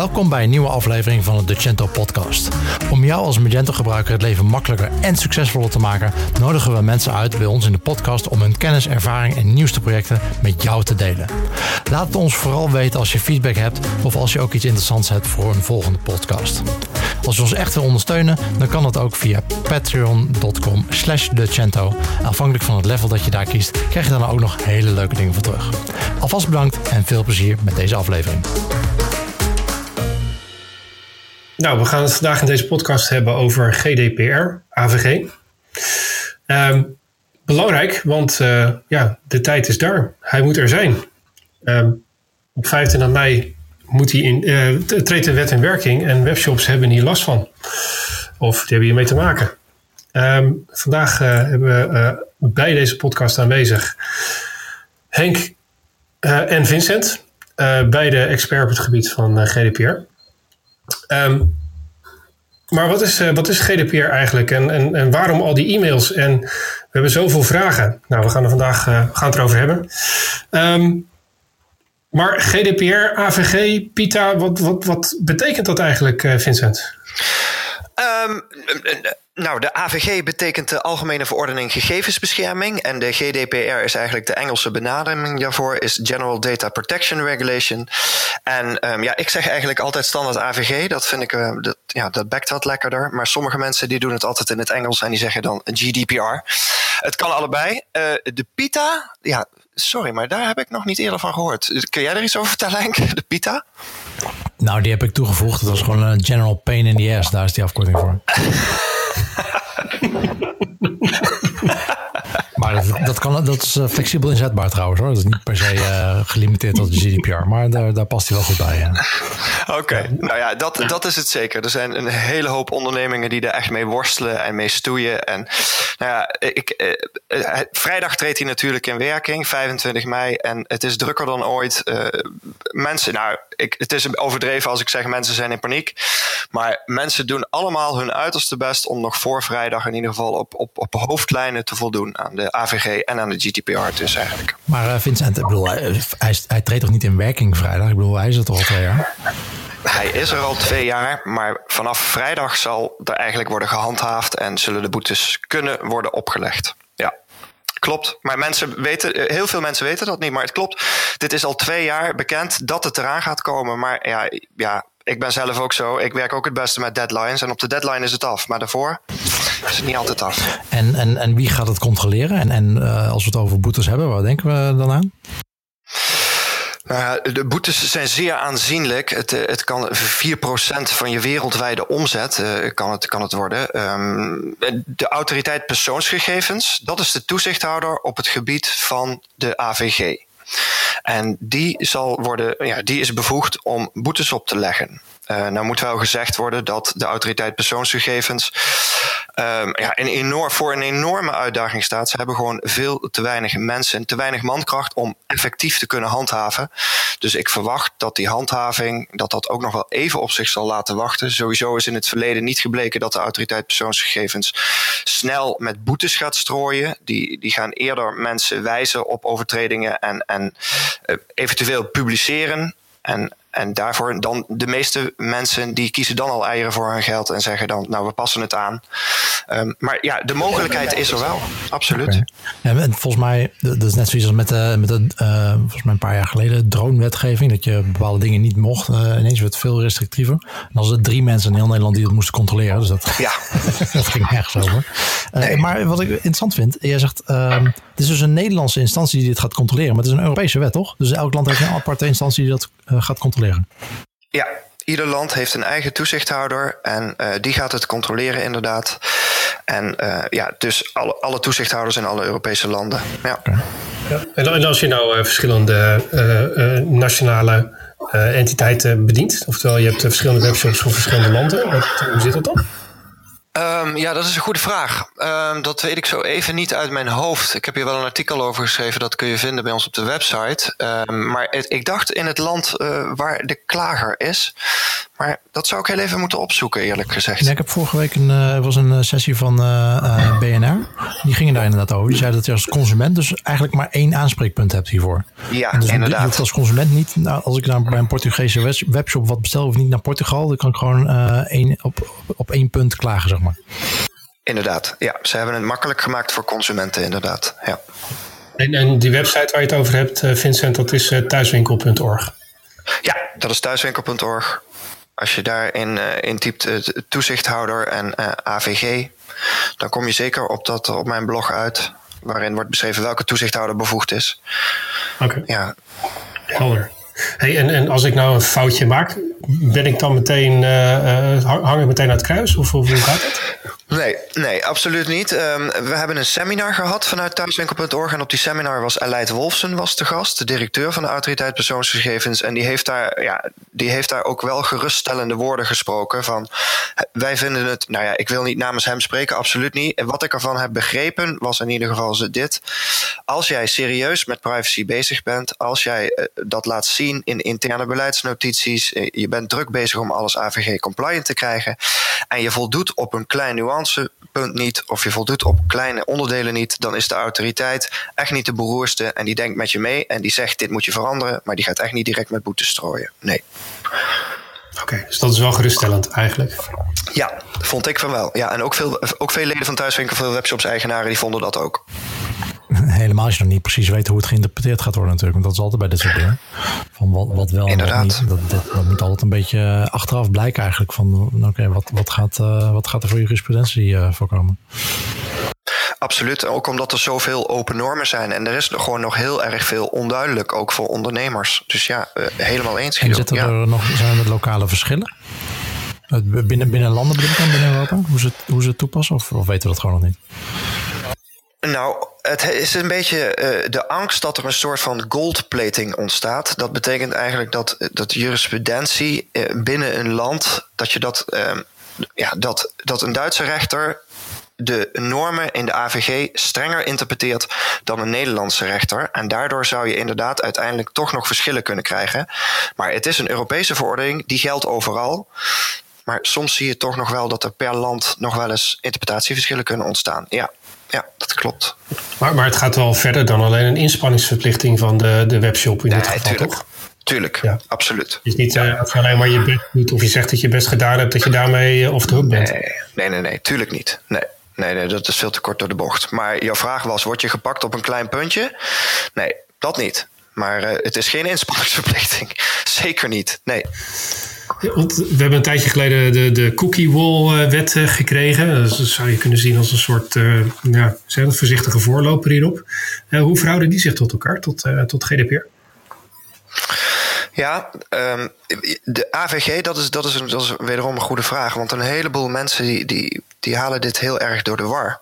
Welkom bij een nieuwe aflevering van de Decento podcast. Om jou als Magento gebruiker het leven makkelijker en succesvoller te maken, nodigen we mensen uit bij ons in de podcast om hun kennis, ervaring en nieuwste projecten met jou te delen. Laat het ons vooral weten als je feedback hebt of als je ook iets interessants hebt voor een volgende podcast. Als je ons echt wil ondersteunen, dan kan dat ook via patreon.com slash. Afhankelijk van het level dat je daar kiest, krijg je dan ook nog hele leuke dingen voor terug. Alvast bedankt en veel plezier met deze aflevering. Nou, we gaan het vandaag in deze podcast hebben over GDPR, AVG. Ehm, belangrijk, want uh, ja, de tijd is daar. Hij moet er zijn. Um, op 25 mei moet hij in, uh, treedt de wet in werking en webshops hebben hier last van. Of die hebben hiermee te maken. Um, vandaag uh, hebben we bij deze podcast aanwezig Henk en Vincent. beide expert op het gebied van GDPR. Um, maar wat is, uh, wat is GDPR eigenlijk en, en, en waarom al die e-mails? En we hebben zoveel vragen. Nou, we gaan er vandaag uh, gaan het erover hebben. Um, maar GDPR, AVG, PITA, wat, wat, wat betekent dat eigenlijk, uh, Vincent? Um, nou, de AVG betekent de Algemene Verordening Gegevensbescherming. En de GDPR is eigenlijk de Engelse benadering daarvoor, is General Data Protection Regulation. En um, ja, ik zeg eigenlijk altijd standaard AVG. Dat vind ik, uh, dat, ja, dat bekt wat lekkerder. Maar sommige mensen die doen het altijd in het Engels en die zeggen dan GDPR. Het kan allebei. Uh, de PITA, ja, sorry, maar daar heb ik nog niet eerder van gehoord. Kun jij er iets over vertellen, Henk? De PITA? Nou, die heb ik toegevoegd. Dat was gewoon een General Pain in the Ass. Daar is die afkorting voor. maar dat, dat, kan, dat is flexibel inzetbaar trouwens hoor. Dat is niet per se uh, gelimiteerd tot de GDPR. Maar daar, daar past hij wel goed bij. Oké, okay. nou ja, dat, dat is het zeker. Er zijn een hele hoop ondernemingen die er echt mee worstelen en mee stoeien. En nou ja, ik, eh, vrijdag treedt hij natuurlijk in werking, 25 mei. En het is drukker dan ooit. Uh, mensen, nou, ik, het is overdreven als ik zeg mensen zijn in paniek. Maar mensen doen allemaal hun uiterste best om nog voor vrijdag in ieder geval op, op, op hoofdlijnen te voldoen aan de AVG en aan de GDPR dus eigenlijk. Maar uh, Vincent, ik bedoel, hij, hij, hij, treedt toch niet in werking vrijdag? Ik bedoel, hij is er toch al twee jaar? Hij is er al twee jaar, maar vanaf vrijdag zal er eigenlijk worden gehandhaafd en zullen de boetes kunnen worden opgelegd. Ja. Klopt, maar mensen weten, heel veel mensen weten dat niet, maar het klopt. Dit is al twee jaar bekend dat het eraan gaat komen. Maar ja, ja, ik ben zelf ook zo. Ik werk ook het beste met deadlines. En op de deadline is het af. Maar daarvoor is het niet altijd af. En, en, en wie gaat het controleren? En, en uh, als we het over boetes hebben, waar denken we dan aan? Nou, de boetes zijn zeer aanzienlijk. Het, het kan 4% van je wereldwijde omzet uh, kan, het, kan het worden. Um, de autoriteit persoonsgegevens, dat is de toezichthouder op het gebied van de AVG. En die, zal worden, ja, die is bevoegd om boetes op te leggen. Uh, nou moet wel gezegd worden dat de autoriteit persoonsgegevens um, ja, enorm, voor een enorme uitdaging staat. Ze hebben gewoon veel te weinig mensen, te weinig mankracht om effectief te kunnen handhaven. Dus ik verwacht dat die handhaving, dat dat ook nog wel even op zich zal laten wachten. Sowieso is in het verleden niet gebleken dat de autoriteit persoonsgegevens snel met boetes gaat strooien. Die, die gaan eerder mensen wijzen op overtredingen en, en uh, eventueel publiceren. En en daarvoor dan de meeste mensen die kiezen dan al eieren voor hun geld en zeggen dan, nou we passen het aan. Um, maar ja, de mogelijkheid is er wel, absoluut. Okay. Ja, en volgens mij, dat is net zoiets als met de, met de uh, volgens mij een paar jaar geleden, drone-wetgeving, dat je bepaalde dingen niet mocht. Uh, ineens werd het veel restrictiever. En dan was er drie mensen in heel Nederland die dat moesten controleren. Dus dat, ja. dat ging nergens over. Uh, nee. Maar wat ik interessant vind, jij zegt, uh, het is dus een Nederlandse instantie die dit gaat controleren, maar het is een Europese wet, toch? Dus elk land heeft een aparte instantie die dat gaat controleren. Ja, ieder land heeft een eigen toezichthouder en uh, die gaat het controleren inderdaad. En uh, ja, dus alle, alle toezichthouders in alle Europese landen. Ja. ja en als je nou uh, verschillende nationale entiteiten bedient, oftewel je hebt verschillende webshops voor verschillende landen, wat, hoe zit dat dan? Um, ja, dat is een goede vraag. Um, dat weet ik zo even niet uit mijn hoofd. Ik heb hier wel een artikel over geschreven, dat kun je vinden bij ons op de website. Um, maar het, ik dacht in het land uh, waar de klager is. Maar dat zou ik heel even moeten opzoeken, eerlijk gezegd. ik heb vorige week een, uh, was een sessie van uh, BNR. Die gingen daar inderdaad over. Die zeiden dat je als consument dus eigenlijk maar één aanspreekpunt hebt hiervoor. Ja, dus inderdaad. Je hoeft als consument niet, nou, als ik nou bij een Portugese webshop wat bestel, of niet naar Portugal. Dan kan ik gewoon één, op, op één punt klagen, zeg maar. Inderdaad, ja. Ze hebben het makkelijk gemaakt voor consumenten, inderdaad. Ja. En, en die website waar je het over hebt, eh, Vincent, dat is uh, thuiswinkel.org. Ja, dat is thuiswinkel.org. Als je daarin uh, intypt uh, toezichthouder en AVG, dan kom je zeker op, dat, op mijn blog uit, waarin wordt beschreven welke toezichthouder bevoegd is. Oké. Ja. Helder. Hey, en, en als ik nou een foutje maak, ben ik dan meteen, uh, hang ik meteen aan het kruis? Of, of hoe gaat het? Nee, nee, absoluut niet. Um, we hebben een seminar gehad vanuit thuiswinkel.org. En op die seminar was Aleid Wolfsen was de gast, de directeur van de Autoriteit Persoonsgegevens. En die heeft daar, ja, die heeft daar ook wel geruststellende woorden gesproken. Van wij vinden het, nou ja, ik wil niet namens hem spreken, absoluut niet. En wat ik ervan heb begrepen was in ieder geval dit. Als jij serieus met privacy bezig bent, als jij uh, dat laat zien in interne beleidsnotities, uh, je bent druk bezig om alles AVG compliant te krijgen. En je voldoet op een klein nuancepunt niet, of je voldoet op kleine onderdelen niet, dan is de autoriteit echt niet de beroerste. En die denkt met je mee en die zegt: dit moet je veranderen, maar die gaat echt niet direct met boete strooien. Nee. Oké, dus dat is wel geruststellend eigenlijk. Ja, vond ik van wel. Ja, en ook veel, ook veel leden van Thuiswinkel, veel webshops-eigenaren, die vonden dat ook. Helemaal als je nog niet precies weet hoe het geïnterpreteerd gaat worden natuurlijk. Want dat is altijd bij dit soort dingen. Van wat, wat wel en wat niet. Dat, dat, moet altijd een beetje achteraf blijken eigenlijk. Van oké, wat, wat, gaat, uh, wat gaat er voor jurisprudentie uh, voorkomen? Absoluut, ook omdat er zoveel open normen zijn. En er is gewoon nog heel erg veel onduidelijk, ook voor ondernemers. Dus ja, uh, helemaal eens. En zitten er nog, zijn er lokale verschillen? Binnen, binnen landen bedoel dan, binnen Europa? Hoe ze, hoe ze het toepassen? Of, of weten we dat gewoon nog niet? Nou, het is een beetje uh, de angst dat er een soort van goldplating ontstaat. Dat betekent eigenlijk dat, dat jurisprudentie uh, binnen een land, dat je dat, uh, ja, dat, dat een Duitse rechter de normen in de AVG strenger interpreteert dan een Nederlandse rechter. En daardoor zou je inderdaad uiteindelijk toch nog verschillen kunnen krijgen. Maar het is een Europese verordening, die geldt overal. Maar soms zie je toch nog wel dat er per land nog wel eens interpretatieverschillen kunnen ontstaan. Ja, ja dat klopt. Maar, maar het gaat wel verder dan alleen een inspanningsverplichting van de, de webshop in dit geval, tuurlijk. toch? Tuurlijk, ja. absoluut. Het is niet uh, alleen maar je best doet of je zegt dat je best gedaan hebt, dat je daarmee uh, the hook bent. Nee, nee, nee, nee, tuurlijk niet. Nee. Nee, nee, dat is veel te kort door de bocht. Maar jouw vraag was: word je gepakt op een klein puntje? Nee, dat niet. Maar uh, het is geen inspanningsverplichting. Zeker niet. Nee. We hebben een tijdje geleden de, de cookie wall eh, wet uh, gekregen. Dat zou je kunnen zien als een soort ja, zijn voorzichtige voorloper hierop. hoe verhouden die zich tot elkaar, tot, tot GDPR? Ja, um, de AVG, dat is, dat, is een, dat wederom een goede vraag. Want een heleboel mensen die, die, die halen dit heel erg door de war.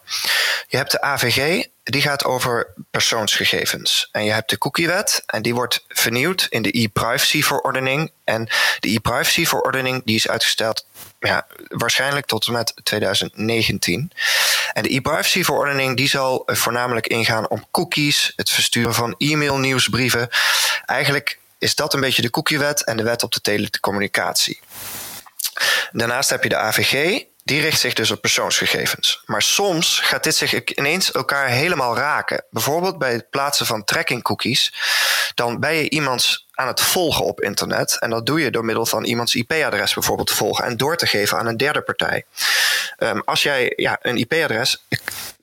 Je hebt de AVG, die gaat over persoonsgegevens. En je hebt de cookiewet, en die wordt vernieuwd in de e-privacy-verordening. En de e-privacy-verordening die is uitgesteld ja, waarschijnlijk tot en met 2019. En de e-privacy-verordening die zal voornamelijk ingaan om cookies, het versturen van e-mail, nieuwsbrieven. Eigenlijk is dat een beetje de cookiewet en de wet op de telecommunicatie. Daarnaast heb je de AVG, die richt zich dus op persoonsgegevens. Maar soms gaat dit zich ineens elkaar helemaal raken. Bijvoorbeeld bij het plaatsen van tracking cookies. Dan ben je iemand aan het volgen op internet. En dat doe je door middel van iemands IP-adres bijvoorbeeld te volgen en door te geven aan een derde partij. Um, als jij ja, een IP-adres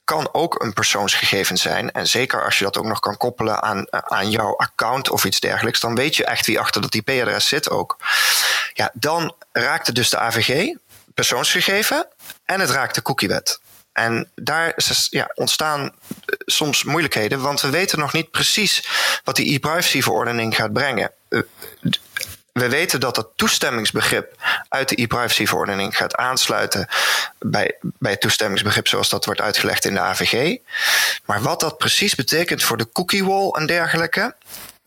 kan ook een persoonsgegeven zijn. En zeker als je dat ook nog kan koppelen aan, aan jouw account of iets dergelijks, dan weet je echt wie achter dat IP-adres zit ook. Ja, dan raakt het dus de AVG, persoonsgegeven, en het raakt de cookiewet. En daar ja, ontstaan eh, soms moeilijkheden, want we weten nog niet precies wat die e-privacy-verordening gaat brengen. Eh, we weten dat het toestemmingsbegrip uit de e-privacy-verordening gaat aansluiten bij, bij het toestemmingsbegrip zoals dat wordt uitgelegd in de AVG. Maar wat dat precies betekent voor de cookie wall en dergelijke,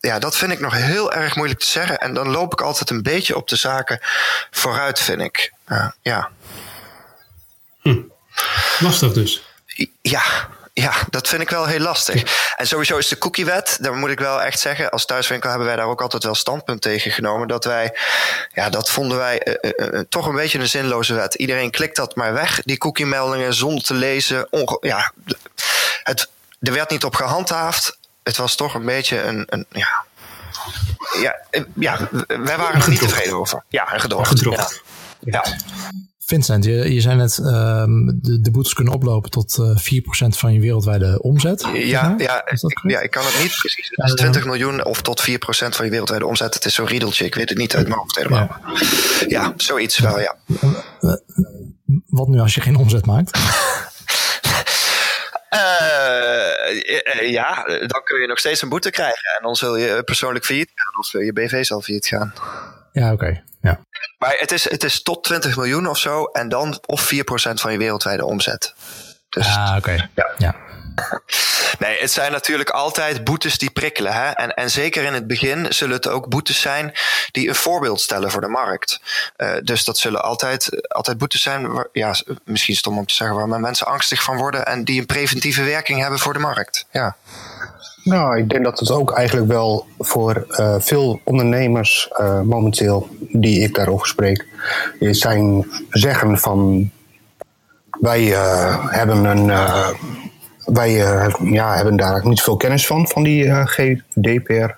ja, dat vind ik nog heel erg moeilijk te zeggen. En dan loop ik altijd een beetje op de zaken vooruit, vind ik. Uh, ja. Hm. Lastig dus. Ja, ja, dat vind ik wel heel lastig. En sowieso is de cookiewet, daar moet ik wel echt zeggen, als thuiswinkel hebben wij daar ook altijd wel standpunt tegen genomen. Dat wij, ja, dat vonden wij uh, uh, uh, toch een beetje een zinloze wet. Iedereen klikt dat maar weg, die cookie-meldingen, zonder te lezen. Onge ja, het, er werd niet op gehandhaafd. Het was toch een beetje een, een ja, ja, ja, wij waren er niet tevreden over. Ja, en gedroogd. gedroogd. Ja. Vincent, je, je zei net, um, de, de boetes kunnen oplopen tot uh, 4% van je wereldwijde omzet. Ja, ja, ja, ik kan het niet precies. Het is 20 miljoen of tot 4% van je wereldwijde omzet. Het is zo'n riedeltje, ik weet het niet uit mijn hoofd helemaal. Ja, ja zoiets wel, ja. Wat nu als je geen omzet maakt? Uh, ja, dan kun je nog steeds een boete krijgen. En dan zul je persoonlijk failliet gaan of je BV zal failliet gaan. Ja, oké. Okay. Ja. Maar het is, het is tot 20 miljoen of zo. En dan of 4% van je wereldwijde omzet. Dus, ah, oké. Okay. Ja. ja. Nee, het zijn natuurlijk altijd boetes die prikkelen. Hè? En, en zeker in het begin zullen het ook boetes zijn die een voorbeeld stellen voor de markt. Uh, dus dat zullen altijd, altijd boetes zijn, waar, ja, misschien stom om te zeggen, waar mensen angstig van worden en die een preventieve werking hebben voor de markt. Ja. Nou, ik denk dat het ook eigenlijk wel voor uh, veel ondernemers uh, momenteel, die ik daarover spreek, zijn zeggen van wij uh, hebben een wij ja, hebben daar niet veel kennis van, van die GDPR.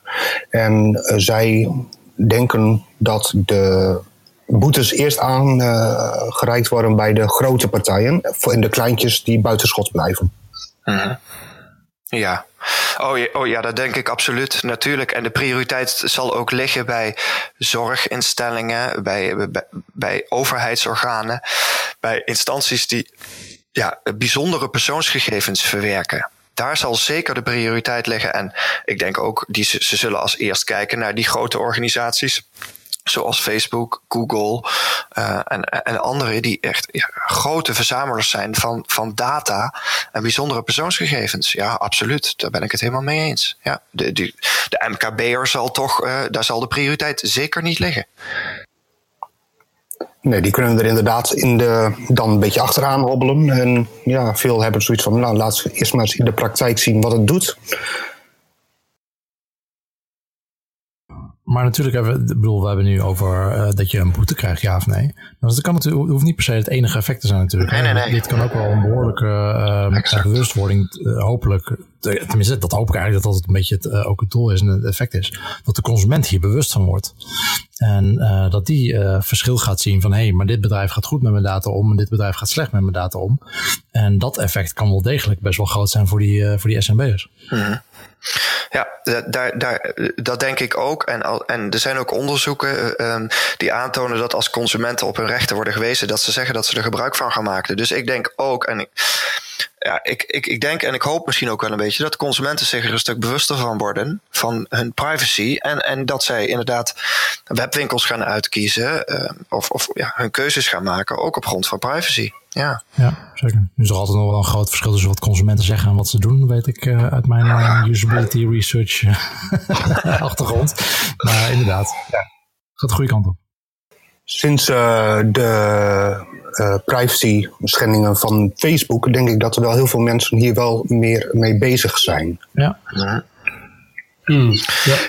En zij denken dat de boetes eerst aangereikt worden bij de grote partijen. En de kleintjes die buitenschot blijven. -huh. Ja. Oh ja, oh ja, dat denk ik absoluut. Natuurlijk. En de prioriteit zal ook liggen bij zorginstellingen, bij, bij, bij overheidsorganen, bij instanties die ja, bijzondere persoonsgegevens verwerken. Daar zal zeker de prioriteit liggen. En ik denk ook, die, ze zullen als eerst kijken naar die grote organisaties zoals Facebook, Google uh, en, en andere die echt grote verzamelers zijn van, van data en bijzondere persoonsgegevens. Ja, absoluut. Daar ben ik het helemaal mee eens. Ja, de, de, de MKB'er zal toch, uh, daar zal de prioriteit zeker niet liggen. Nee, die kunnen er inderdaad in de, dan een beetje achteraan hobbelen. En ja, veel hebben zoiets van, nou, we eerst maar eens in de praktijk zien wat het doet. Maar natuurlijk hebben we, bedoel, we hebben nu over uh, dat je een boete krijgt, ja of nee. Dus dat kan natuurlijk, hoeft niet per se het enige effect te zijn natuurlijk. Nee, nee, nee. Dit kan ook wel een behoorlijke uh, bewustwording, uh, hopelijk, tenminste dat hoop ik eigenlijk dat dat een beetje het, ook het doel is en het effect is. Dat de consument hier bewust van wordt. En dat die verschil gaat zien van hé, hey, maar dit bedrijf gaat goed met mijn data om en dit bedrijf gaat slecht met mijn data om. En dat effect kan wel degelijk best wel groot zijn voor die, voor die SMB'ers. Mm-hmm. Ja, daar, daar, dat denk ik ook. En, en er zijn ook onderzoeken um, die aantonen dat als consumenten op hun rechten worden gewezen, dat ze zeggen dat ze er gebruik van gaan maken. Dus ik denk ook, en ik, ja, ik, ik, ik denk en ik hoop misschien ook wel een beetje dat consumenten zich er een stuk bewuster van worden van hun privacy. En, en dat zij inderdaad webwinkels gaan uitkiezen uh, of, of ja, hun keuzes gaan maken, ook op grond van privacy. Ja, ja zeker. Er is altijd nog wel een groot verschil tussen wat consumenten zeggen en wat ze doen, weet ik uh, uit mijn uh, usability research achtergrond. Maar inderdaad, ja. gaat de goede kant op. Sinds de uh, privacy schendingen van Facebook, denk ik dat er wel heel veel mensen hier wel meer mee bezig zijn. Ja. ja. Hmm.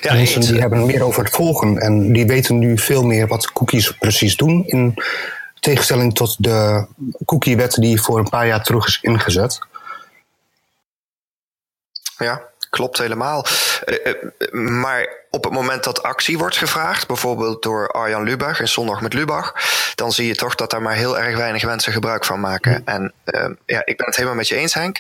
ja mensen die hebben meer over het volgen en die weten nu veel meer wat cookies precies doen. In tegenstelling tot de cookiewet die voor een paar jaar terug is ingezet. Ja, klopt helemaal. Uh, uh, maar op het moment dat actie wordt gevraagd, bijvoorbeeld door Arjan Lubach en Zondag met Lubach, dan zie je toch dat daar maar heel erg weinig mensen gebruik van maken. En uh, ja, ik ben het helemaal met je eens, Henk.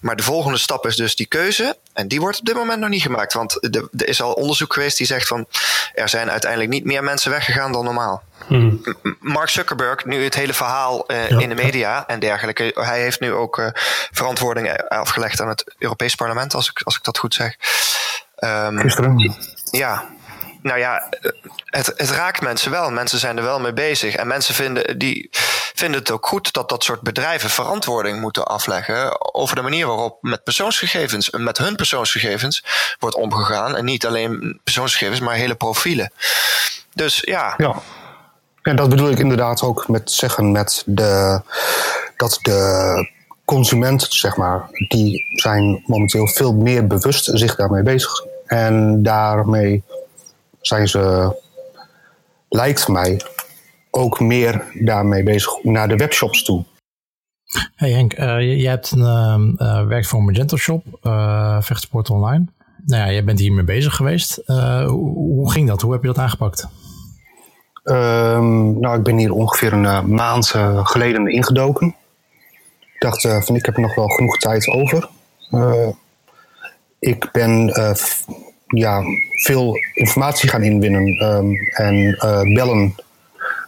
Maar de volgende stap is dus die keuze. En die wordt op dit moment nog niet gemaakt. Want er is al onderzoek geweest die zegt van er zijn uiteindelijk niet meer mensen weggegaan dan normaal. Hmm. Mark Zuckerberg, nu het hele verhaal uh, ja. in de media en dergelijke. Hij heeft nu ook uh, verantwoording afgelegd aan het Europees Parlement, als ik, als ik dat goed zeg. Um, Gisteren. Ja, nou ja, het, het, raakt mensen wel. Mensen zijn er wel mee bezig. En mensen vinden, die vinden het ook goed dat dat soort bedrijven verantwoording moeten afleggen over de manier waarop met persoonsgegevens, met hun persoonsgegevens wordt omgegaan. En niet alleen persoonsgegevens, maar hele profielen. Dus ja. Ja. En dat bedoel ik inderdaad ook met zeggen met de dat de consument, zeg maar, die zijn momenteel veel meer bewust zich daarmee bezig. En daarmee zijn ze, lijkt mij, ook meer daarmee bezig naar de webshops toe. Hey Henk, uh, jij hebt een, uh, werkt voor een Magento Shop, uh, Vechtsport Online. Nou ja, jij bent hiermee bezig geweest. Hoe, hoe, ging dat? Hoe heb je dat aangepakt? Um, nou, ik ben hier ongeveer een maand geleden ingedoken. Ik dacht van, ik heb nog wel genoeg tijd over. Ik ben ja, veel informatie gaan inwinnen um, en bellen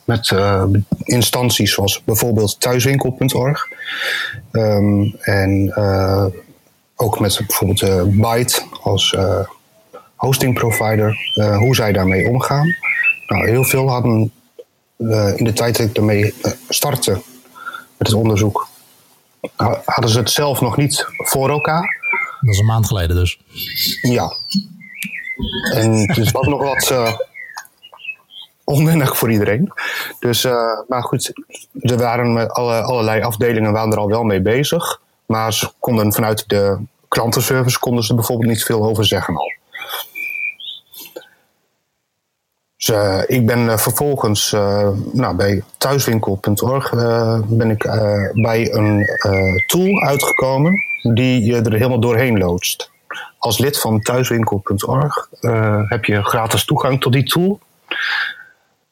met uh, instanties zoals bijvoorbeeld thuiswinkel.org. Um, en ook met bijvoorbeeld Byte als hosting provider, hoe zij daarmee omgaan. Nou, heel veel hadden in de tijd dat ik daarmee startte met het onderzoek, hadden ze het zelf nog niet voor elkaar. Dat is een maand geleden dus. Ja. En het was nog wat onwennig voor iedereen. Dus, uh, maar goed, er waren met alle, allerlei afdelingen waren er al wel mee bezig. Maar ze konden vanuit de klantenservice konden ze bijvoorbeeld niet veel over zeggen al. Dus, uh, ik ben uh, vervolgens nou, bij thuiswinkel.org ben ik bij een tool uitgekomen die je er helemaal doorheen loodst. Als lid van thuiswinkel.org heb je gratis toegang tot die tool.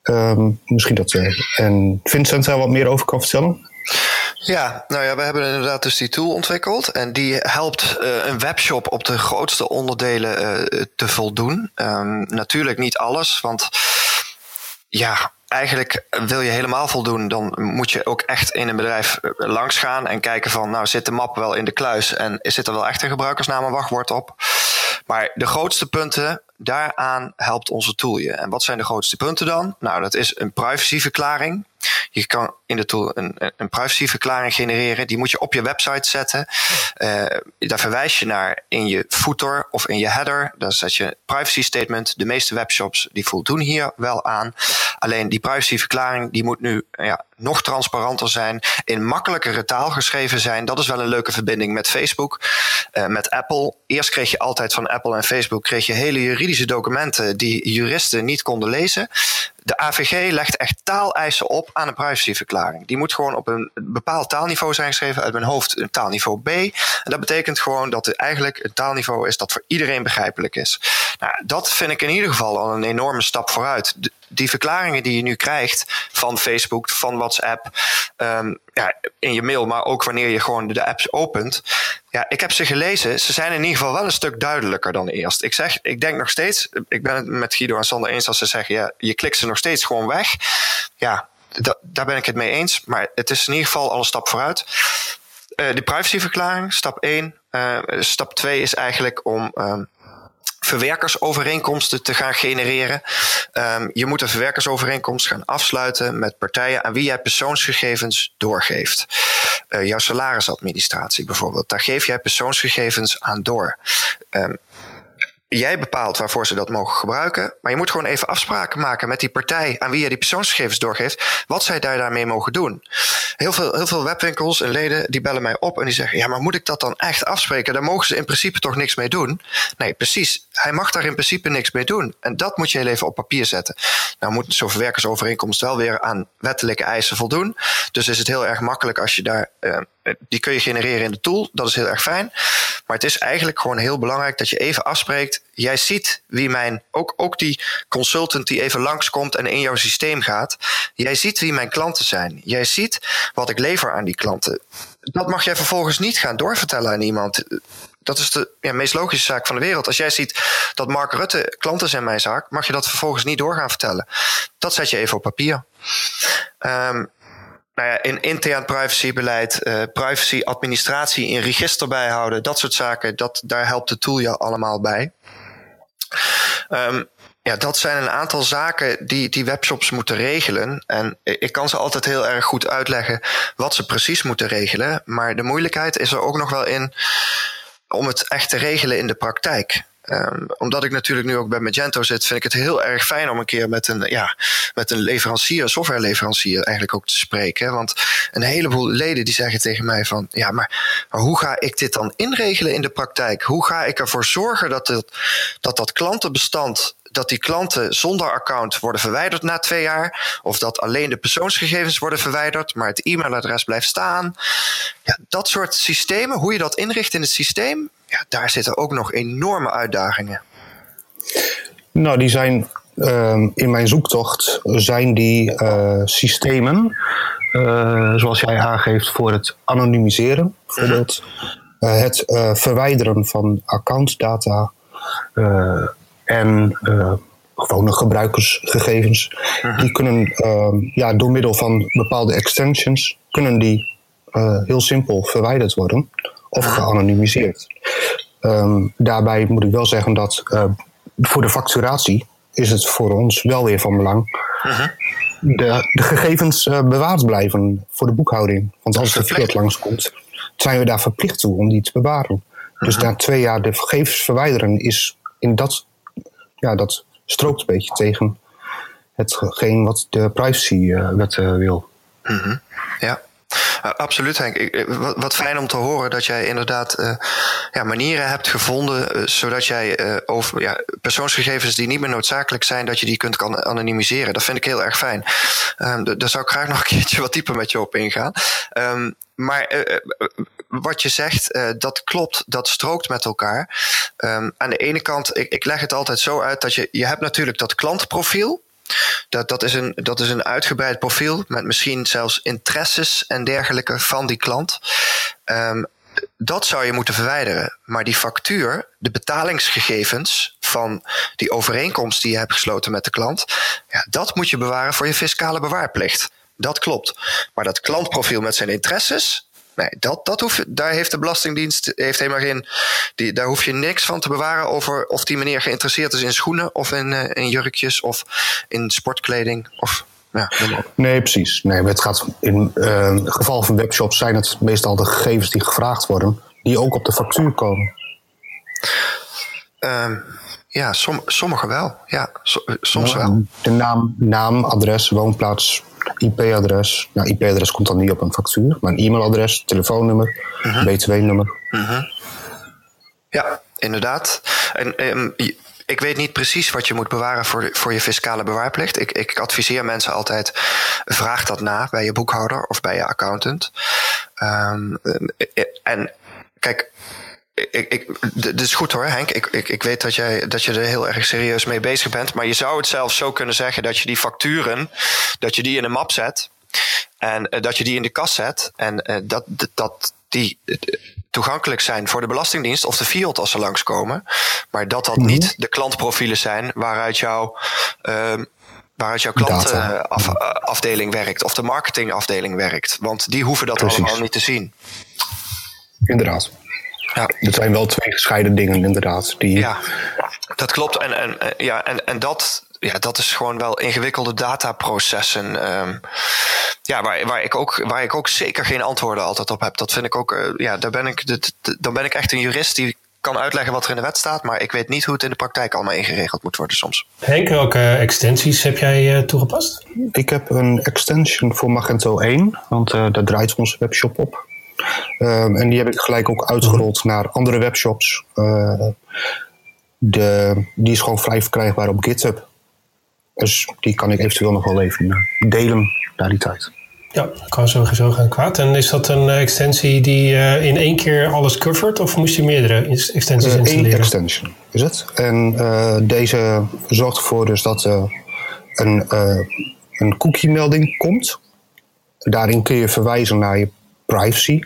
Um, misschien dat en Vincent daar wat meer over kan vertellen. Ja, nou ja, we hebben inderdaad dus die tool ontwikkeld. En die helpt uh, een webshop op de grootste onderdelen uh, te voldoen. Um, natuurlijk niet alles, want ja, eigenlijk wil je helemaal voldoen, dan moet je ook echt in een bedrijf langs gaan en kijken van, nou zit de map wel in de kluis en zit er wel echt een gebruikersnaam en wachtwoord op? Maar de grootste punten, daaraan helpt onze tool je. En wat zijn de grootste punten dan? Nou, dat is een privacyverklaring. Je kan in de tool een, een privacyverklaring genereren. Die moet je op je website zetten. Uh, daar verwijs je naar in je footer of in je header. Dan zet je privacy statement. De meeste webshops die voldoen hier wel aan. Alleen die privacyverklaring die moet nu ja, nog transparanter zijn. In makkelijkere taal geschreven zijn. Dat is wel een leuke verbinding met Facebook. Uh, met Apple. Eerst kreeg je altijd van Apple en Facebook kreeg je hele juridische documenten die juristen niet konden lezen. De AVG legt echt taaleisen op aan een privacyverklaring. Die moet gewoon op een bepaald taalniveau zijn geschreven, uit mijn hoofd een taalniveau B. En dat betekent gewoon dat het eigenlijk een taalniveau is dat voor iedereen begrijpelijk is. Nou, dat vind ik in ieder geval al een enorme stap vooruit. Die verklaringen die je nu krijgt van Facebook, van WhatsApp, um, ja, in je mail, maar ook wanneer je gewoon de apps opent. Ja, ik heb ze gelezen. Ze zijn in ieder geval wel een stuk duidelijker dan eerst. Ik zeg, ik denk nog steeds, ik ben het met Guido en Sander eens als ze zeggen, ja, je klikt ze nog steeds gewoon weg. Ja, daar ben ik het mee eens. Maar het is in ieder geval al een stap vooruit. Uh, de privacyverklaring, stap 1. Uh, eh, stap 2 is eigenlijk om um, verwerkersovereenkomsten te gaan genereren. Um, je moet een verwerkersovereenkomst gaan afsluiten met partijen aan wie jij persoonsgegevens doorgeeft. Uh, jouw salarisadministratie bijvoorbeeld, daar geef jij persoonsgegevens aan door. Um, Jij bepaalt waarvoor ze dat mogen gebruiken. Maar je moet gewoon even afspraken maken met die partij aan wie je die persoonsgegevens doorgeeft. Wat zij daar daarmee mogen doen. Heel veel, heel veel webwinkels en leden die bellen mij op en die zeggen: Ja, maar moet ik dat dan echt afspreken? Daar mogen ze in principe toch niks mee doen? Nee, precies. Hij mag daar in principe niks mee doen. En dat moet je heel even op papier zetten. Nou moet zo'n verwerkersovereenkomst wel weer aan wettelijke eisen voldoen. Dus is het heel erg makkelijk als je daar. Uh, die kun je genereren in de tool. Dat is heel erg fijn. Maar het is eigenlijk gewoon heel belangrijk dat je even afspreekt. Jij ziet wie mijn, ook, ook die consultant die even langskomt en in jouw systeem gaat. Jij ziet wie mijn klanten zijn. Jij ziet wat ik lever aan die klanten. Dat mag jij vervolgens niet gaan doorvertellen aan iemand. Dat is de ja, meest logische zaak van de wereld. Als jij ziet dat Mark Rutte klanten zijn mijn zaak, mag je dat vervolgens niet doorgaan vertellen. Dat zet je even op papier. Um, nou ja, in intern privacybeleid, uh, privacy administratie in register bijhouden, dat soort zaken, dat, daar helpt de tool je allemaal bij. Um, ja, dat zijn een aantal zaken die, die webshops moeten regelen. En ik kan ze altijd heel erg goed uitleggen wat ze precies moeten regelen. Maar de moeilijkheid is er ook nog wel in om het echt te regelen in de praktijk. Um, omdat ik natuurlijk nu ook bij Magento zit, vind ik het heel erg fijn om een keer met een, ja, met een leverancier, softwareleverancier eigenlijk ook te spreken. Want een heleboel leden die zeggen tegen mij van, ja, maar, hoe ga ik dit dan inregelen in de praktijk? Hoe ga ik ervoor zorgen dat dat, dat klantenbestand dat die klanten zonder account worden verwijderd na twee jaar. Of dat alleen de persoonsgegevens worden verwijderd, maar het e-mailadres blijft staan. Ja, dat soort systemen, hoe je dat inricht in het systeem, ja, daar zitten ook nog enorme uitdagingen. Nou, die zijn uh, in mijn zoektocht, zijn die uh, systemen, uh, zoals jij aangeeft, voor het anonimiseren, bijvoorbeeld uh, het verwijderen van accountdata en gewone gebruikersgegevens, die kunnen ja, door middel van bepaalde extensions, kunnen die heel simpel verwijderd worden of geanonimiseerd. Um, daarbij moet ik wel zeggen dat uh, voor de facturatie is het voor ons wel weer van belang. De, de, gegevens uh, bewaard blijven voor de boekhouding. Want als er fiat langskomt, zijn we daar verplicht toe om die te bewaren. Dus na twee jaar de gegevens verwijderen is in dat, ja, dat strookt een beetje tegen hetgeen wat de privacywet uh, wil. -huh. Ja. Uh, absoluut, Henk. Ik, wat, fijn om te horen dat jij inderdaad uh, ja, manieren hebt gevonden zodat jij over ja, persoonsgegevens die niet meer noodzakelijk zijn, dat je die kunt kan anonimiseren. Dat vind ik heel erg fijn. Um, daar zou ik graag nog een keertje wat dieper met je op ingaan. Um, maar wat je zegt, dat klopt, dat strookt met elkaar. Um, aan de ene kant, ik, ik leg het altijd zo uit dat je, je hebt natuurlijk dat klantprofiel. Dat, dat, is een, dat is een uitgebreid profiel met misschien zelfs interesses en dergelijke van die klant. Um, dat zou je moeten verwijderen. Maar die factuur, de betalingsgegevens van die overeenkomst die je hebt gesloten met de klant, ja, dat moet je bewaren voor je fiscale bewaarplicht. Dat klopt. Maar dat klantprofiel met zijn interesses, Nee, dat, dat hoef, daar heeft de Belastingdienst heeft helemaal geen. Die, daar hoef je niks van te bewaren over of die meneer geïnteresseerd is in schoenen of in, uh, in jurkjes of in sportkleding. Of, ja, nee, precies. Nee, het gaat in uh, het geval van webshops zijn het meestal de gegevens die gevraagd worden, die ook op de factuur komen. Uh, ja, som, sommige wel. Ja, so, soms ja, wel. De naam, naam, adres, woonplaats, IP-adres. Nou, IP-adres komt dan niet op een factuur, maar een e-mailadres, telefoonnummer, uh -huh. btw-nummer. Uh -huh. Ja, inderdaad. En um, ik weet niet precies wat je moet bewaren voor, voor je fiscale bewaarplicht. Ik, ik adviseer mensen altijd: vraag dat na bij je boekhouder of bij je accountant. Um, en kijk, ik, ik, dit is goed hoor, Henk. Ik, ik, ik weet dat, jij, dat je er heel erg serieus mee bezig bent. Maar je zou het zelfs zo kunnen zeggen dat je die facturen, dat je die in een map zet. En uh, dat je die in de kast zet. En uh, dat, dat die uh, toegankelijk zijn voor de Belastingdienst of de fiat als ze langskomen. Maar dat dat mm -hmm. niet de klantprofielen zijn waaruit jouw. waaruit jouw klantafdeling werkt of de marketingafdeling werkt. Want die hoeven dat Precies. allemaal niet te zien. Inderdaad. Ja. Het zijn wel twee gescheiden dingen, inderdaad. Die... Ja, dat klopt. En, en, ja, en, en dat, ja, dat is gewoon wel ingewikkelde dataprocessen. Um, ja, waar, waar, ik ook, waar ik ook zeker geen antwoorden altijd op heb. Dat vind ik ook, uh, ja, daar ben ik, dit, dan ben ik echt een jurist die kan uitleggen wat er in de wet staat, maar ik weet niet hoe het in de praktijk allemaal ingeregeld moet worden soms. Henk, welke extensies heb jij uh, toegepast? Ik heb een extension voor Magento 1, want uh, daar draait onze webshop op. Um, en die heb ik gelijk ook uitgerold naar andere webshops. Uh, de, die is gewoon vrij verkrijgbaar op GitHub. Dus die kan ik eventueel nog wel even delen naar die tijd. Ja, dat kan sowieso gaan kwaad. En is dat een extensie die uh, in één keer alles covert of moest je meerdere extensies uh, installeren? Eén extension is het. En uh, deze zorgt ervoor dus dat een, een cookie melding komt. Daarin kun je verwijzen naar je privacy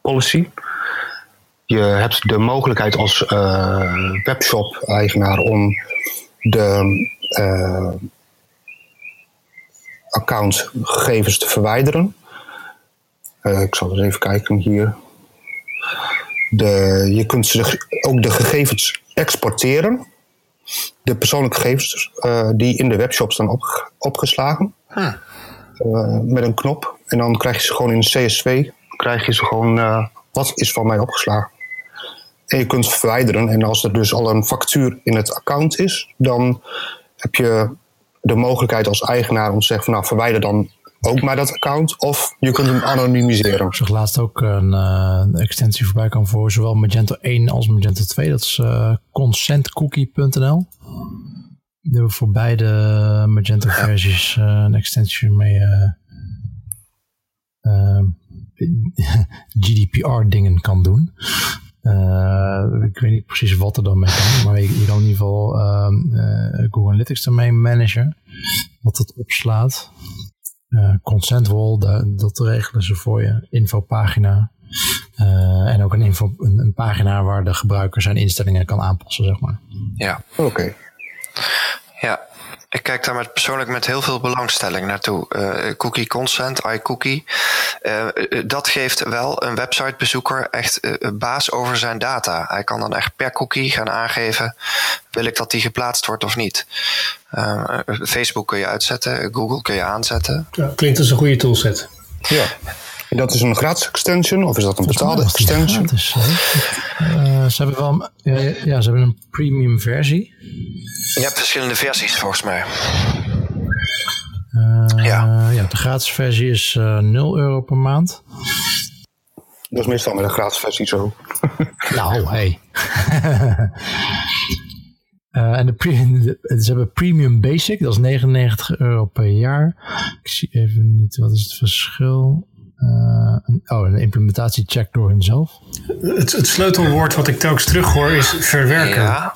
policy. Je hebt de mogelijkheid als uh, webshop-eigenaar om de uh, accountgegevens te verwijderen. ik zal eens even kijken hier. De, je kunt ook de gegevens exporteren. De persoonlijke gegevens die in de webshop staan op, opgeslagen. Huh. met een knop. En dan krijg je ze gewoon in CSV, krijg je ze gewoon, uh, wat is van mij opgeslagen. en je kunt verwijderen. En als er dus al een factuur in het account is, dan heb je de mogelijkheid als eigenaar om te zeggen van nou verwijder dan ook maar dat account. Of je kunt hem anonimiseren. Ik zag laatst ook een, uh, extensie voorbij komen voor zowel Magento 1 als Magento 2. Dat is uh, consentcookie.nl. Die hebben voor beide Magento versies uh, een extensie mee GDPR dingen kan doen. Uh, ik weet niet precies wat er dan mee kan, maar je, kan in ieder geval uh, Google Analytics ermee managen. Wat het opslaat. Uh, consent wall, dat regelen ze voor je. Infopagina. en ook een, info, een, een, pagina waar de gebruiker zijn instellingen kan aanpassen, zeg maar. Ja. Oké. Ja, ik kijk daar met, persoonlijk met heel veel belangstelling naartoe. Uh, cookie consent, iCookie. Uh, dat geeft wel een websitebezoeker echt uh, baas over zijn data. Hij kan dan echt per cookie gaan aangeven: wil ik dat die geplaatst wordt of niet? Facebook kun je uitzetten, Google kun je aanzetten. Ja, klinkt als een goede toolset. Ja. En dat is een gratis extension of is dat een betaalde extension? Gratis, uh, ze hebben wel ja, ze hebben een premium versie. Je hebt verschillende versies volgens mij. Uh, ja. ja, de gratis versie is uh, 0 euro per maand. Dat is meestal met een gratis versie zo. nou, hey. Uh, en de, de, ze hebben Premium Basic, dat is 99 euro per jaar. Ik zie even niet, wat is het verschil? Uh, een, oh, een implementatiecheck door hunzelf. Het, het sleutelwoord wat ik telkens terughoor is verwerker. Ja.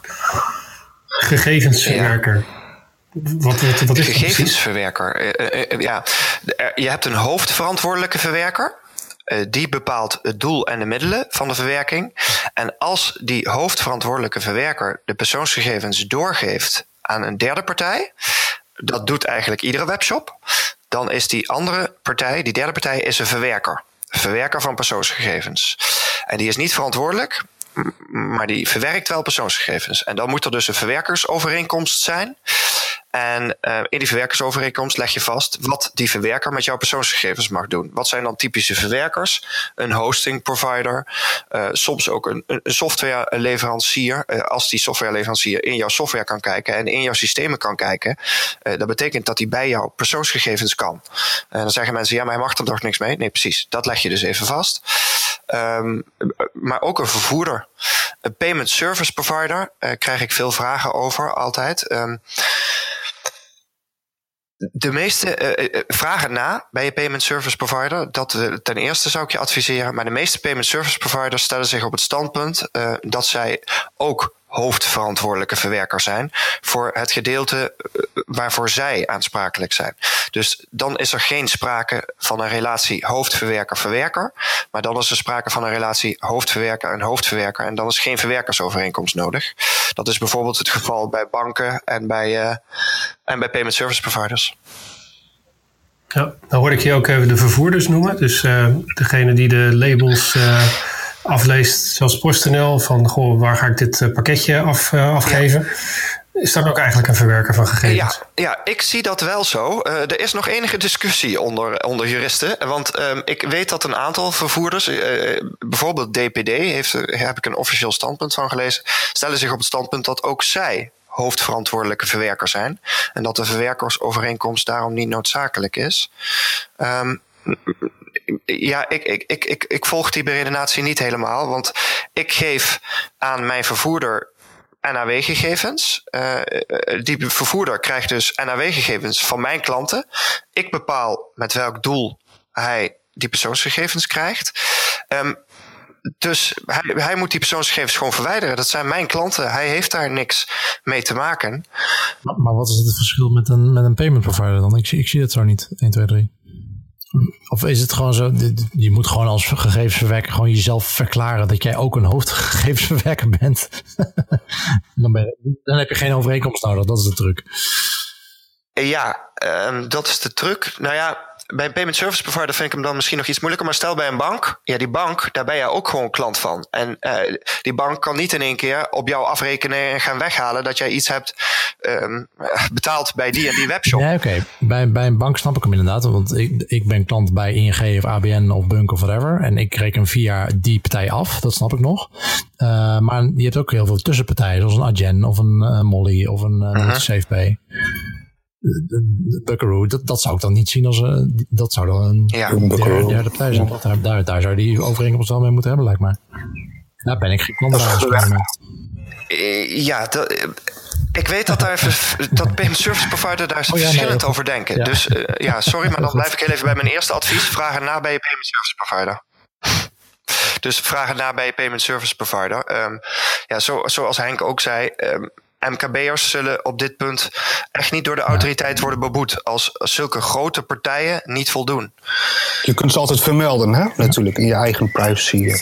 Gegevensverwerker. Ja. Wat, wat, wat is Gegevensverwerker. Uh, ja. Je hebt een hoofdverantwoordelijke verwerker. die bepaalt het doel en de middelen van de verwerking. En als die hoofdverantwoordelijke verwerker de persoonsgegevens doorgeeft aan een derde partij, dat doet eigenlijk iedere webshop dan is die andere partij, die derde partij, is een verwerker. Verwerker van persoonsgegevens. En die is niet verantwoordelijk, maar die verwerkt wel persoonsgegevens. En dan moet er dus een verwerkersovereenkomst zijn. En uh, in die verwerkersovereenkomst leg je vast wat die verwerker met jouw persoonsgegevens mag doen. Wat zijn dan typische verwerkers? Een hosting provider, uh, soms ook een, een softwareleverancier. Uh, als die softwareleverancier in jouw software kan kijken en in jouw systemen kan kijken, dat betekent dat hij bij jouw persoonsgegevens kan. En dan zeggen mensen, ja, maar hij mag er toch niks mee? Nee, precies. Dat leg je dus even vast. Um, maar ook een vervoerder. Een payment service provider krijg ik veel vragen over altijd. Um, de meeste uh, vragen na bij je payment service provider. Dat ten eerste zou ik je adviseren. Maar de meeste payment service providers stellen zich op het standpunt dat zij ook hoofdverantwoordelijke verwerker zijn voor het gedeelte waarvoor zij aansprakelijk zijn. Dus dan is er geen sprake van een relatie hoofdverwerker-verwerker, maar dan is er sprake van een relatie hoofdverwerker en hoofdverwerker en dan is geen verwerkersovereenkomst nodig. Dat is bijvoorbeeld het geval bij banken en bij, uh, en bij payment service providers. Ja, dan hoor ik je ook even de vervoerders noemen. Dus uh, degene die de labels afleest, zoals PostNL, van goh, waar ga ik dit pakketje af, afgeven? Ja. Is dat ook eigenlijk een verwerker van gegevens? Ja, ja ik zie dat wel zo. Uh, er is nog enige discussie onder, onder juristen. Want um, ik weet dat een aantal vervoerders, uh, bijvoorbeeld DPD, heeft, heb ik een officieel standpunt van gelezen, stellen zich op het standpunt dat ook zij hoofdverantwoordelijke verwerker zijn. En dat de verwerkersovereenkomst daarom niet noodzakelijk is. Um, ja, ik, ik, ik, ik, ik volg die beredenatie niet helemaal. Want ik geef aan mijn vervoerder NAW-gegevens. Uh, die vervoerder krijgt dus NAW-gegevens van mijn klanten. Ik bepaal met welk doel hij die persoonsgegevens krijgt. Um, dus hij, hij moet die persoonsgegevens gewoon verwijderen. Dat zijn mijn klanten. Hij heeft daar niks mee te maken. Maar, maar wat is het verschil met een, met een payment provider dan? Ik zie, ik zie het zo niet. 1, 2, 3. Of is het gewoon zo, je moet gewoon als gegevensverwerker gewoon jezelf verklaren dat jij ook een hoofdgegevensverwerker bent. dan, ben je, dan heb je geen overeenkomst nodig, dat is de truc. Ja, um, dat is de truc. Nou ja, bij een payment service provider vind ik hem dan misschien nog iets moeilijker. Maar stel bij een bank, ja, die bank, daar ben je ook gewoon klant van. En uh, die bank kan niet in één keer op jou afrekenen en gaan weghalen dat jij iets hebt um, betaald bij die en die webshop. Ja, oké. Bij, bij een bank snap ik hem inderdaad. Want ik, ik ben klant bij ING of ABN of Bunk of whatever. En ik reken via die partij af. Dat snap ik nog. Uh, maar je hebt ook heel veel tussenpartijen, zoals een Adyen of een uh, Molly of een uh, -huh. SafePay de Buckaroo, dat, dat zou ik dan niet zien als uh, dat zou dan een ja. derde, derde partij zijn. Ja. Daar, daar, daar zou die overeenkomst wel mee moeten hebben, lijkt mij. Daar ben ik geen klant bij. Ja, dat, ik weet dat, daar, dat payment service provider daar oh, ja, verschillend nee, over denken. Ja. Dus uh, ja, sorry, maar dan blijf ik heel even bij mijn eerste advies. Vraag erna bij je payment service provider. Dus vraag erna bij je payment service provider. Um, ja, zo, zoals Henk ook zei, um, MKB'ers zullen op dit punt echt niet door de autoriteit worden beboet als zulke grote partijen niet voldoen. Je kunt ze altijd vermelden, hè? natuurlijk, in je eigen privacy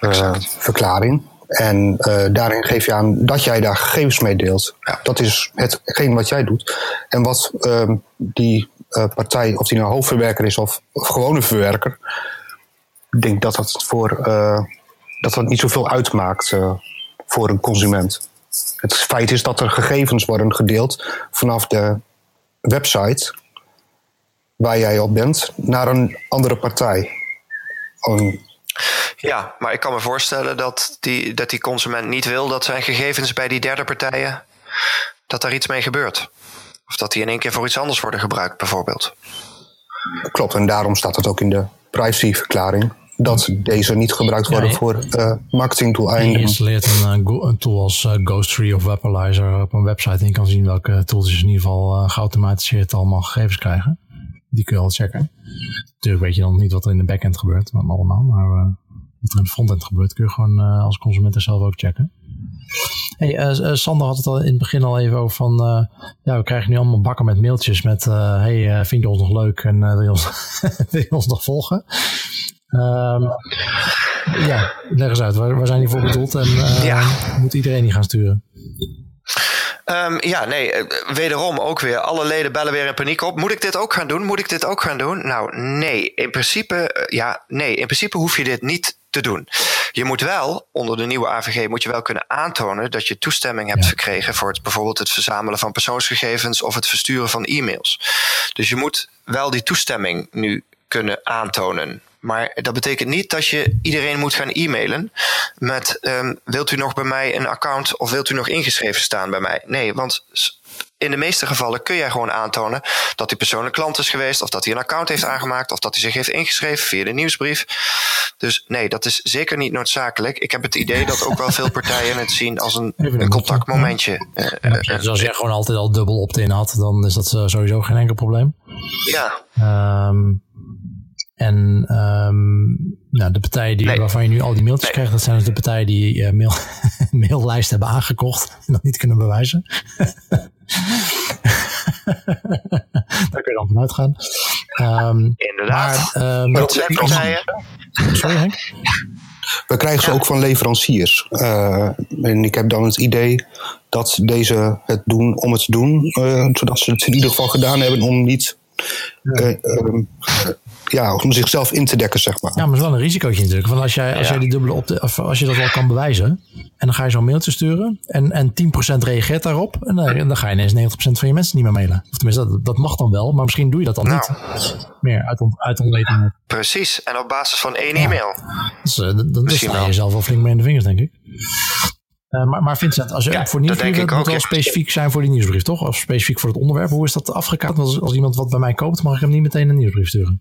uh, verklaring. En uh, daarin geef je aan dat jij daar gegevens mee deelt. Ja. Dat is hetgeen wat jij doet. En wat uh, die uh, partij, of die nou hoofdverwerker is of, of gewone verwerker, ik denk dat dat voor dat dat niet zoveel uitmaakt voor een consument. Het feit is dat er gegevens worden gedeeld vanaf de website waar jij op bent naar een andere partij. Om... Ja, maar ik kan me voorstellen dat die, dat die consument niet wil dat zijn gegevens bij die derde partijen, dat daar iets mee gebeurt. Of dat die in één keer voor iets anders worden gebruikt, bijvoorbeeld. Klopt, en daarom staat het ook in de privacyverklaring dat deze niet gebruikt worden ja, voor uh, marketingdoeleinden. Je installeert een, uh, een tool als uh, of Webalizer op een website en je kan zien welke tools in ieder geval uh, geautomatiseerd allemaal gegevens krijgen. Die kun je al checken. Natuurlijk weet je dan niet wat er in de backend gebeurt allemaal, maar wat er in de frontend gebeurt kun je gewoon als consument er zelf ook checken. Hey, uh, Sander had het al in het begin al even over van, uh, ja, we krijgen nu allemaal bakken met mailtjes met, uh, hey, vind je ons nog leuk en wil je, ons, wil je ons nog volgen? Um, ja, leg eens uit. Waar, waar zijn die voor bedoeld en uh, ja. moet iedereen die gaan sturen? Um, ja, nee, wederom ook weer. Alle leden bellen weer in paniek op. Moet ik dit ook gaan doen? Moet ik dit ook gaan doen? Nou, nee. In principe, ja, nee. In principe hoef je dit niet te doen. Je moet wel, onder de nieuwe AVG, moet je wel kunnen aantonen dat je toestemming hebt ja. verkregen voor het, bijvoorbeeld het verzamelen van persoonsgegevens of het versturen van e-mails. Dus je moet wel die toestemming nu kunnen aantonen. Maar dat betekent niet dat je iedereen moet gaan e-mailen met um, wilt u nog bij mij een account of wilt u nog ingeschreven staan bij mij? Nee, want in de meeste gevallen kun jij gewoon aantonen dat die persoon een klant is geweest, of dat hij een account heeft aangemaakt, of dat hij zich heeft ingeschreven via de nieuwsbrief. Dus nee, dat is zeker niet noodzakelijk. Ik heb het idee dat ook wel veel partijen het zien als een, een contactmomentje. Ja, ja, dus als jij gewoon altijd al dubbel opt-in had, dan is dat sowieso geen enkel probleem. Ja. Um, en um, nou, de partijen die, nee. waarvan je nu al die mailtjes nee. krijgt, dat zijn dus de partijen die uh, mail, maillijst hebben aangekocht en dat niet kunnen bewijzen. Daar kun je dan vanuit gaan. Um, Inderdaad. Maar, um, dat zijn partijen. Sorry Henk? We krijgen ze ook van leveranciers. Uh, en ik heb dan het idee dat deze het doen om het te doen, uh, zodat ze het in ieder geval gedaan hebben om niet. Uh, ja, om zichzelf in te dekken, zeg maar. Ja, maar het is wel een risicootje natuurlijk. Want als jij, als jij die dubbele op de, of als je dat wel kan bewijzen, en dan ga je zo'n mailtje sturen, en, en 10% reageert daarop, en dan, en dan ga je ineens 90% van je mensen niet meer mailen. Of tenminste, dat, dat mag dan wel, maar misschien doe je dat dan nou. niet. Meer uit, on, uit onwetendheid. Precies, en op basis van één e-mail. Dus, uh, dan misschien sta je jezelf wel flink mee in de vingers, denk ik. Uh, maar, maar Vincent, als je ja, voor nieuwsbrief moet wel specifiek zijn voor die nieuwsbrief, toch? Of specifiek voor het onderwerp. Hoe is dat afgekaart? Als, als iemand wat bij mij koopt, mag ik hem niet meteen een nieuwsbrief sturen?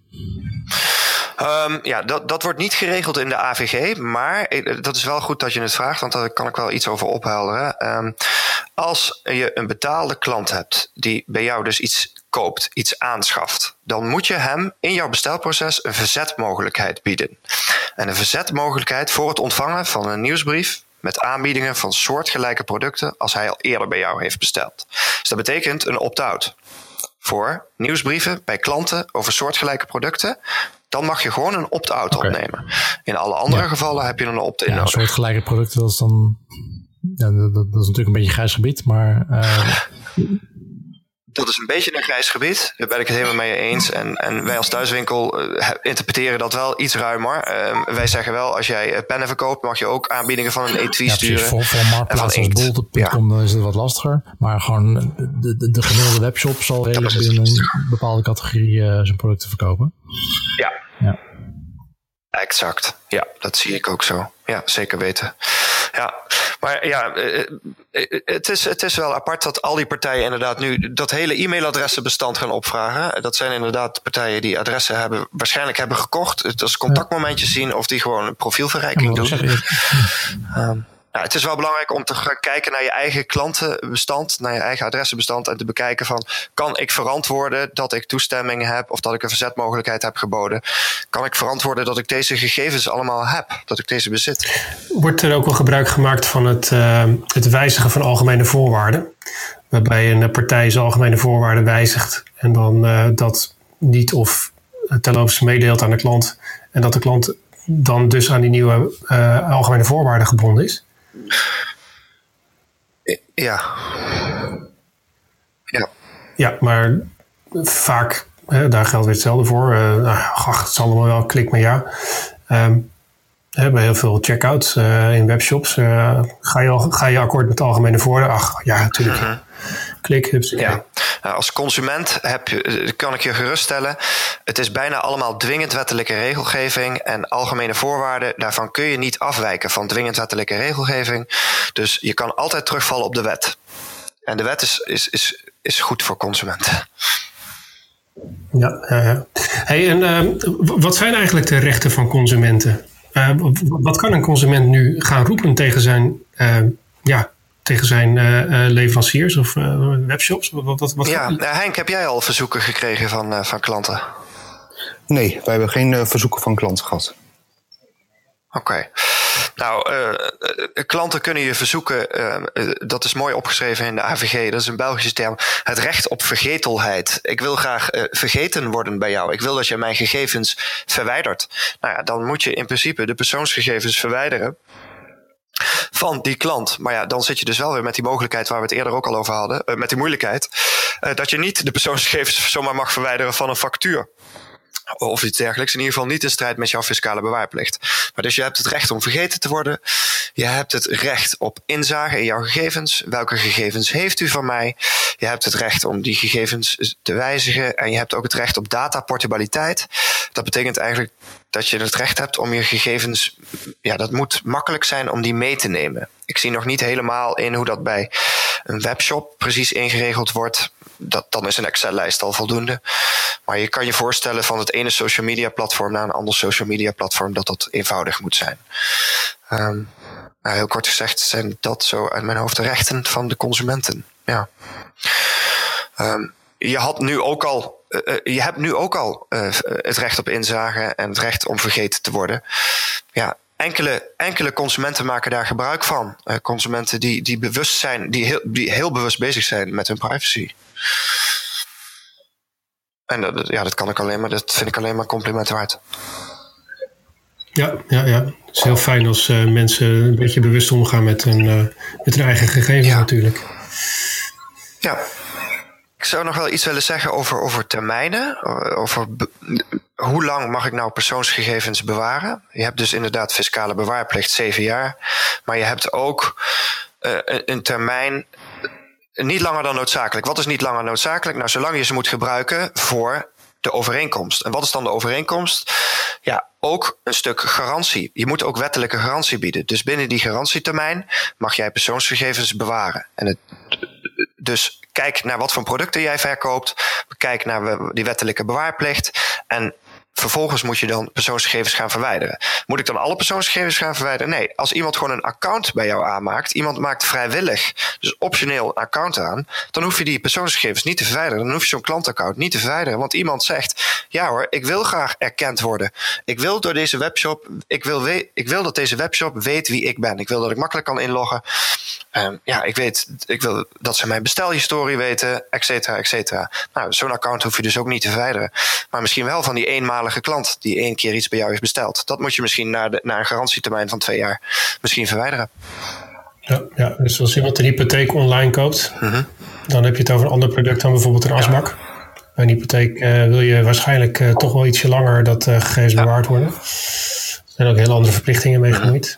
Um, ja, dat, dat wordt niet geregeld in de AVG, maar dat is wel goed dat je het vraagt, want daar kan ik wel iets over ophelderen. Um, als je een betaalde klant hebt die bij jou dus iets koopt, iets aanschaft, dan moet je hem in jouw bestelproces een verzetmogelijkheid bieden. En een verzetmogelijkheid voor het ontvangen van een nieuwsbrief met aanbiedingen van soortgelijke producten als hij al eerder bij jou heeft besteld. Dus dat betekent een opt-out. Voor nieuwsbrieven bij klanten over soortgelijke producten, dan mag je gewoon een opt-out okay. opnemen. In alle andere ja. gevallen heb je een opt-in ja, nodig. Soortgelijke producten, dat is dan. Ja, dat, dat, is natuurlijk een beetje grijs gebied, maar. Uh, dat is een beetje een grijs gebied. Daar ben ik het helemaal mee eens. En, en wij als thuiswinkel uh, interpreteren dat wel iets ruimer. Uh, wij zeggen wel, als jij pennen verkoopt, mag je ook aanbiedingen van een etui ja, sturen. Voor, voor marktplaats als bol.com ja. is het wat lastiger. Maar gewoon de, de, de gemiddelde webshop zal redelijk binnen een bepaalde categorie uh, zijn producten verkopen. Ja. ja. Exact. Ja, dat zie ik ook zo. Ja, zeker weten. Ja, maar ja, eh, eh, het is, het is wel apart dat al die partijen inderdaad nu dat hele e-mailadressenbestand gaan opvragen. Dat zijn inderdaad partijen die adressen hebben, waarschijnlijk hebben gekocht. Het als contactmomentjes zien of die gewoon een profielverrijking doen. Nou, het is wel belangrijk om te gaan kijken naar je eigen klantenbestand, naar je eigen adressenbestand en te bekijken van kan ik verantwoorden dat ik toestemming heb of dat ik een verzetmogelijkheid heb geboden? Kan ik verantwoorden dat ik deze gegevens allemaal heb, dat ik deze bezit? Wordt er ook wel gebruik gemaakt van het, uh, het wijzigen van algemene voorwaarden? Waarbij een partij zijn algemene voorwaarden wijzigt en dan uh, dat niet of terloops meedeelt aan de klant en dat de klant dan dus aan die nieuwe uh, algemene voorwaarden gebonden is? Ja. Ja. Ja, maar vaak, hè, daar geldt weer hetzelfde voor. Uh, ach, het zal allemaal wel, klik maar ja. Um, bij heel veel checkouts uh, in webshops. Uh, ga, je al, ga je akkoord met de algemene voordelen? Ach, ja, natuurlijk. -huh. Klik, ja. Nou, als consument heb je, kan ik je geruststellen. Het is bijna allemaal dwingend wettelijke regelgeving. En algemene voorwaarden, daarvan kun je niet afwijken van dwingend wettelijke regelgeving. Dus je kan altijd terugvallen op de wet. En de wet is, is, is, is goed voor consumenten. Ja, ja, ja. Hey, en uh, wat zijn eigenlijk de rechten van consumenten? Uh, wat kan een consument nu gaan roepen tegen zijn uh, ja, tegen zijn uh, leveranciers of uh, webshops? Wat, wat, wat ja, Henk, heb jij al verzoeken gekregen van, van klanten? Nee, wij hebben geen verzoeken van klanten gehad. Oké. Okay. Nou, klanten kunnen je verzoeken, dat is mooi opgeschreven in de AVG, dat is een Belgische term, het recht op vergetelheid. Ik wil graag vergeten worden bij jou. Ik wil dat je mijn gegevens verwijdert. Nou ja, dan moet je in principe de persoonsgegevens verwijderen van die klant. Maar ja, dan zit je dus wel weer met die mogelijkheid waar we het eerder ook al over hadden, uh, met die moeilijkheid, uh, dat je niet de persoonsgegevens zomaar mag verwijderen van een factuur. Of iets dergelijks. In ieder geval niet in strijd met jouw fiscale bewaarplicht. Maar dus je hebt het recht om vergeten te worden. Je hebt het recht op inzage in jouw gegevens. Welke gegevens heeft u van mij? Je hebt het recht om die gegevens te wijzigen. En je hebt ook het recht op dataportabiliteit. Dat betekent eigenlijk dat je het recht hebt om je gegevens. Ja, dat moet makkelijk zijn om die mee te nemen. Ik zie nog niet helemaal in hoe dat bij een webshop precies ingeregeld wordt. Dat, dan is een Excel-lijst al voldoende. Maar je kan je voorstellen van het ene social media platform naar een ander social media platform dat dat eenvoudig moet zijn. Um, nou, heel kort gezegd zijn dat zo uit mijn hoofd de rechten van de consumenten. Ja. Um, je had nu ook al uh, je hebt nu ook al uh, het recht op inzage en het recht om vergeten te worden. Ja, enkele, enkele consumenten maken daar gebruik van. Consumenten die, die bewust zijn, die heel, die heel bewust bezig zijn met hun privacy. En dat, ja, dat kan ik alleen maar, dat vind ik alleen maar compliment waard. Ja, ja, ja. Het is heel fijn als uh, mensen een beetje bewust omgaan met hun, uh, met hun eigen gegevens ja. natuurlijk. Ja. Ik zou nog wel iets willen zeggen over, over termijnen. Over hoe lang mag ik nou persoonsgegevens bewaren? Je hebt dus inderdaad fiscale bewaarplicht, zeven jaar. Maar je hebt ook uh, een, een termijn niet langer dan noodzakelijk. Wat is niet langer noodzakelijk? Nou, zolang je ze moet gebruiken voor de overeenkomst. En wat is dan de overeenkomst? Ja, ook een stuk garantie. Je moet ook wettelijke garantie bieden. Dus binnen die garantietermijn mag jij persoonsgegevens bewaren. En het, dus kijk naar wat voor producten jij verkoopt. Kijk naar die wettelijke bewaarplicht. En Vervolgens moet je dan persoonsgegevens gaan verwijderen. Moet ik dan alle persoonsgegevens gaan verwijderen? Nee, als iemand gewoon een account bij jou aanmaakt, iemand maakt vrijwillig, dus optioneel een account aan, dan hoef je die persoonsgegevens niet te verwijderen. Dan hoef je zo'n klantaccount niet te verwijderen. Want iemand zegt: Ja hoor, ik wil graag erkend worden. Ik wil door deze webshop, ik wil, ik wil dat deze webshop weet wie ik ben. Ik wil dat ik makkelijk kan inloggen. Um, ja, ik weet, ik wil dat ze mijn bestelhistorie weten, et cetera, et cetera. Nou, zo'n account hoef je dus ook niet te verwijderen. Maar misschien wel van die eenmalige klant die één keer iets bij jou heeft besteld. Dat moet je misschien na, de, na een garantietermijn van twee jaar misschien verwijderen. Ja, ja, dus als iemand een hypotheek online koopt, uh -huh. Dan heb je het over een ander product dan bijvoorbeeld een asbak. Bij een hypotheek uh, wil je waarschijnlijk uh, toch wel ietsje langer dat uh, gegevens bewaard worden. Er zijn ook hele andere verplichtingen mee gemoeid.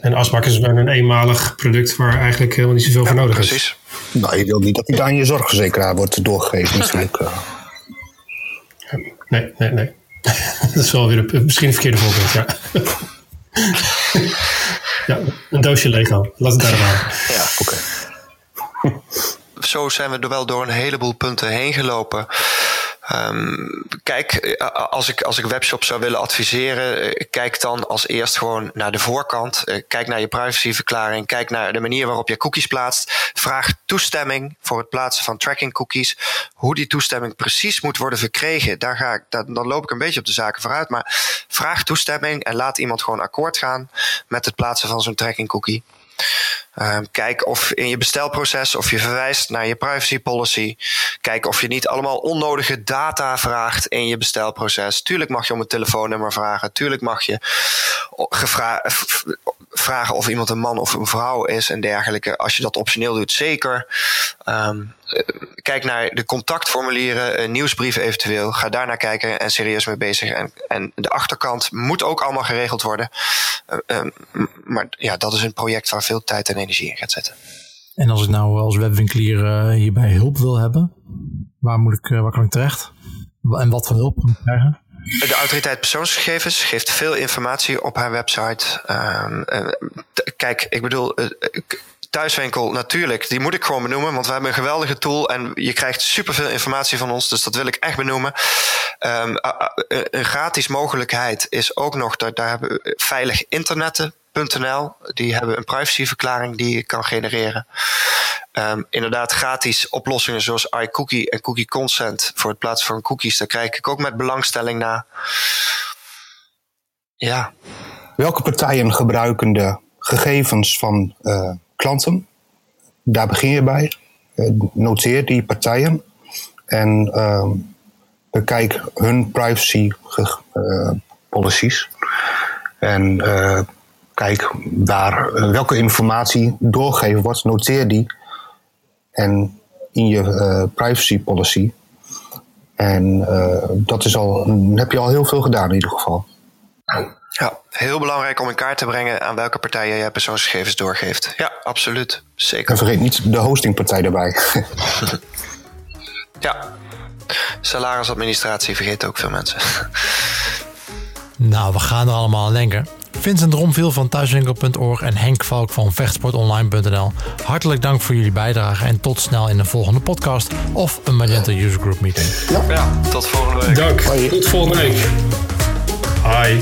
En asbak is wel een eenmalig product waar eigenlijk helemaal niet zoveel voor nodig is. Precies. Nou, je wil niet dat die aan je zorgverzekeraar wordt doorgegeven natuurlijk. Nee, nee, nee. dat is wel weer een, misschien een verkeerde voorbeeld, ja. ja, een doosje Lego. Laat het daar maar. Ja, oké. Zo zijn we er wel door een heleboel punten heen gelopen. Um, kijk, eh, als ik, als ik webshops zou willen adviseren, eh, kijk dan als eerst gewoon naar de voorkant. Eh, kijk naar je privacyverklaring. Kijk naar de manier waarop je cookies plaatst. Vraag toestemming voor het plaatsen van tracking cookies. Hoe die toestemming precies moet worden verkregen, daar ga ik, dan loop ik een beetje op de zaken vooruit. Maar vraag toestemming en laat iemand gewoon akkoord gaan met het plaatsen van zo'n tracking cookie. Um, kijk of in je bestelproces of je verwijst naar je privacy policy. Kijk of je niet allemaal onnodige data vraagt in je bestelproces. Tuurlijk mag je om een telefoonnummer vragen. Tuurlijk mag je vragen of iemand een man of een vrouw is en dergelijke. Als je dat optioneel doet, zeker. Um, kijk naar de contactformulieren, een nieuwsbrief eventueel. Ga daar naar kijken en serieus mee bezig. En, en de achterkant moet ook allemaal geregeld worden. Uh, maar ja, dat is een project waar veel tijd en energie in gaat zetten. En als ik nou als webwinkelier uh, hierbij hulp wil hebben, waar, moet ik, waar kan ik terecht? En wat voor hulp moet ik krijgen? De autoriteit persoonsgegevens geeft veel informatie op haar website. Uh, kijk, ik bedoel, thuiswinkel, natuurlijk, die moet ik gewoon benoemen, want we hebben een geweldige tool en je krijgt superveel informatie van ons, dus dat wil ik echt benoemen. Um, een gratis mogelijkheid is ook nog, dat daar hebben we veilig die hebben een privacyverklaring die je kan genereren. Um, inderdaad, gratis oplossingen zoals iCookie en Cookie Consent voor het plaatsen van cookies, daar krijg ik ook met belangstelling naar. Ja. Welke partijen gebruiken de gegevens van uh, klanten. Daar begin je bij. Eh, noteer die partijen en uh, bekijk hun privacy uh, policies. En kijk waar, welke informatie doorgegeven wordt, noteer die. En in je privacy policy. En dat is al, heb je al heel veel gedaan in ieder geval. Ja, heel belangrijk om in kaart te brengen aan welke partijen jij persoonsgegevens doorgeeft. Ja, absoluut. Zeker. En vergeet niet de hostingpartij erbij. ja, salarisadministratie vergeet ook veel mensen. nou, we gaan er allemaal aan denken. Vincent Romveel van thuiswinkel.org en Henk Valk van vechtsportonline.nl. Hartelijk dank voor jullie bijdrage en tot snel in de volgende podcast of een Magenta User Group meeting. Ja, ja tot volgende week. Dank. Tot volgende week. Hi.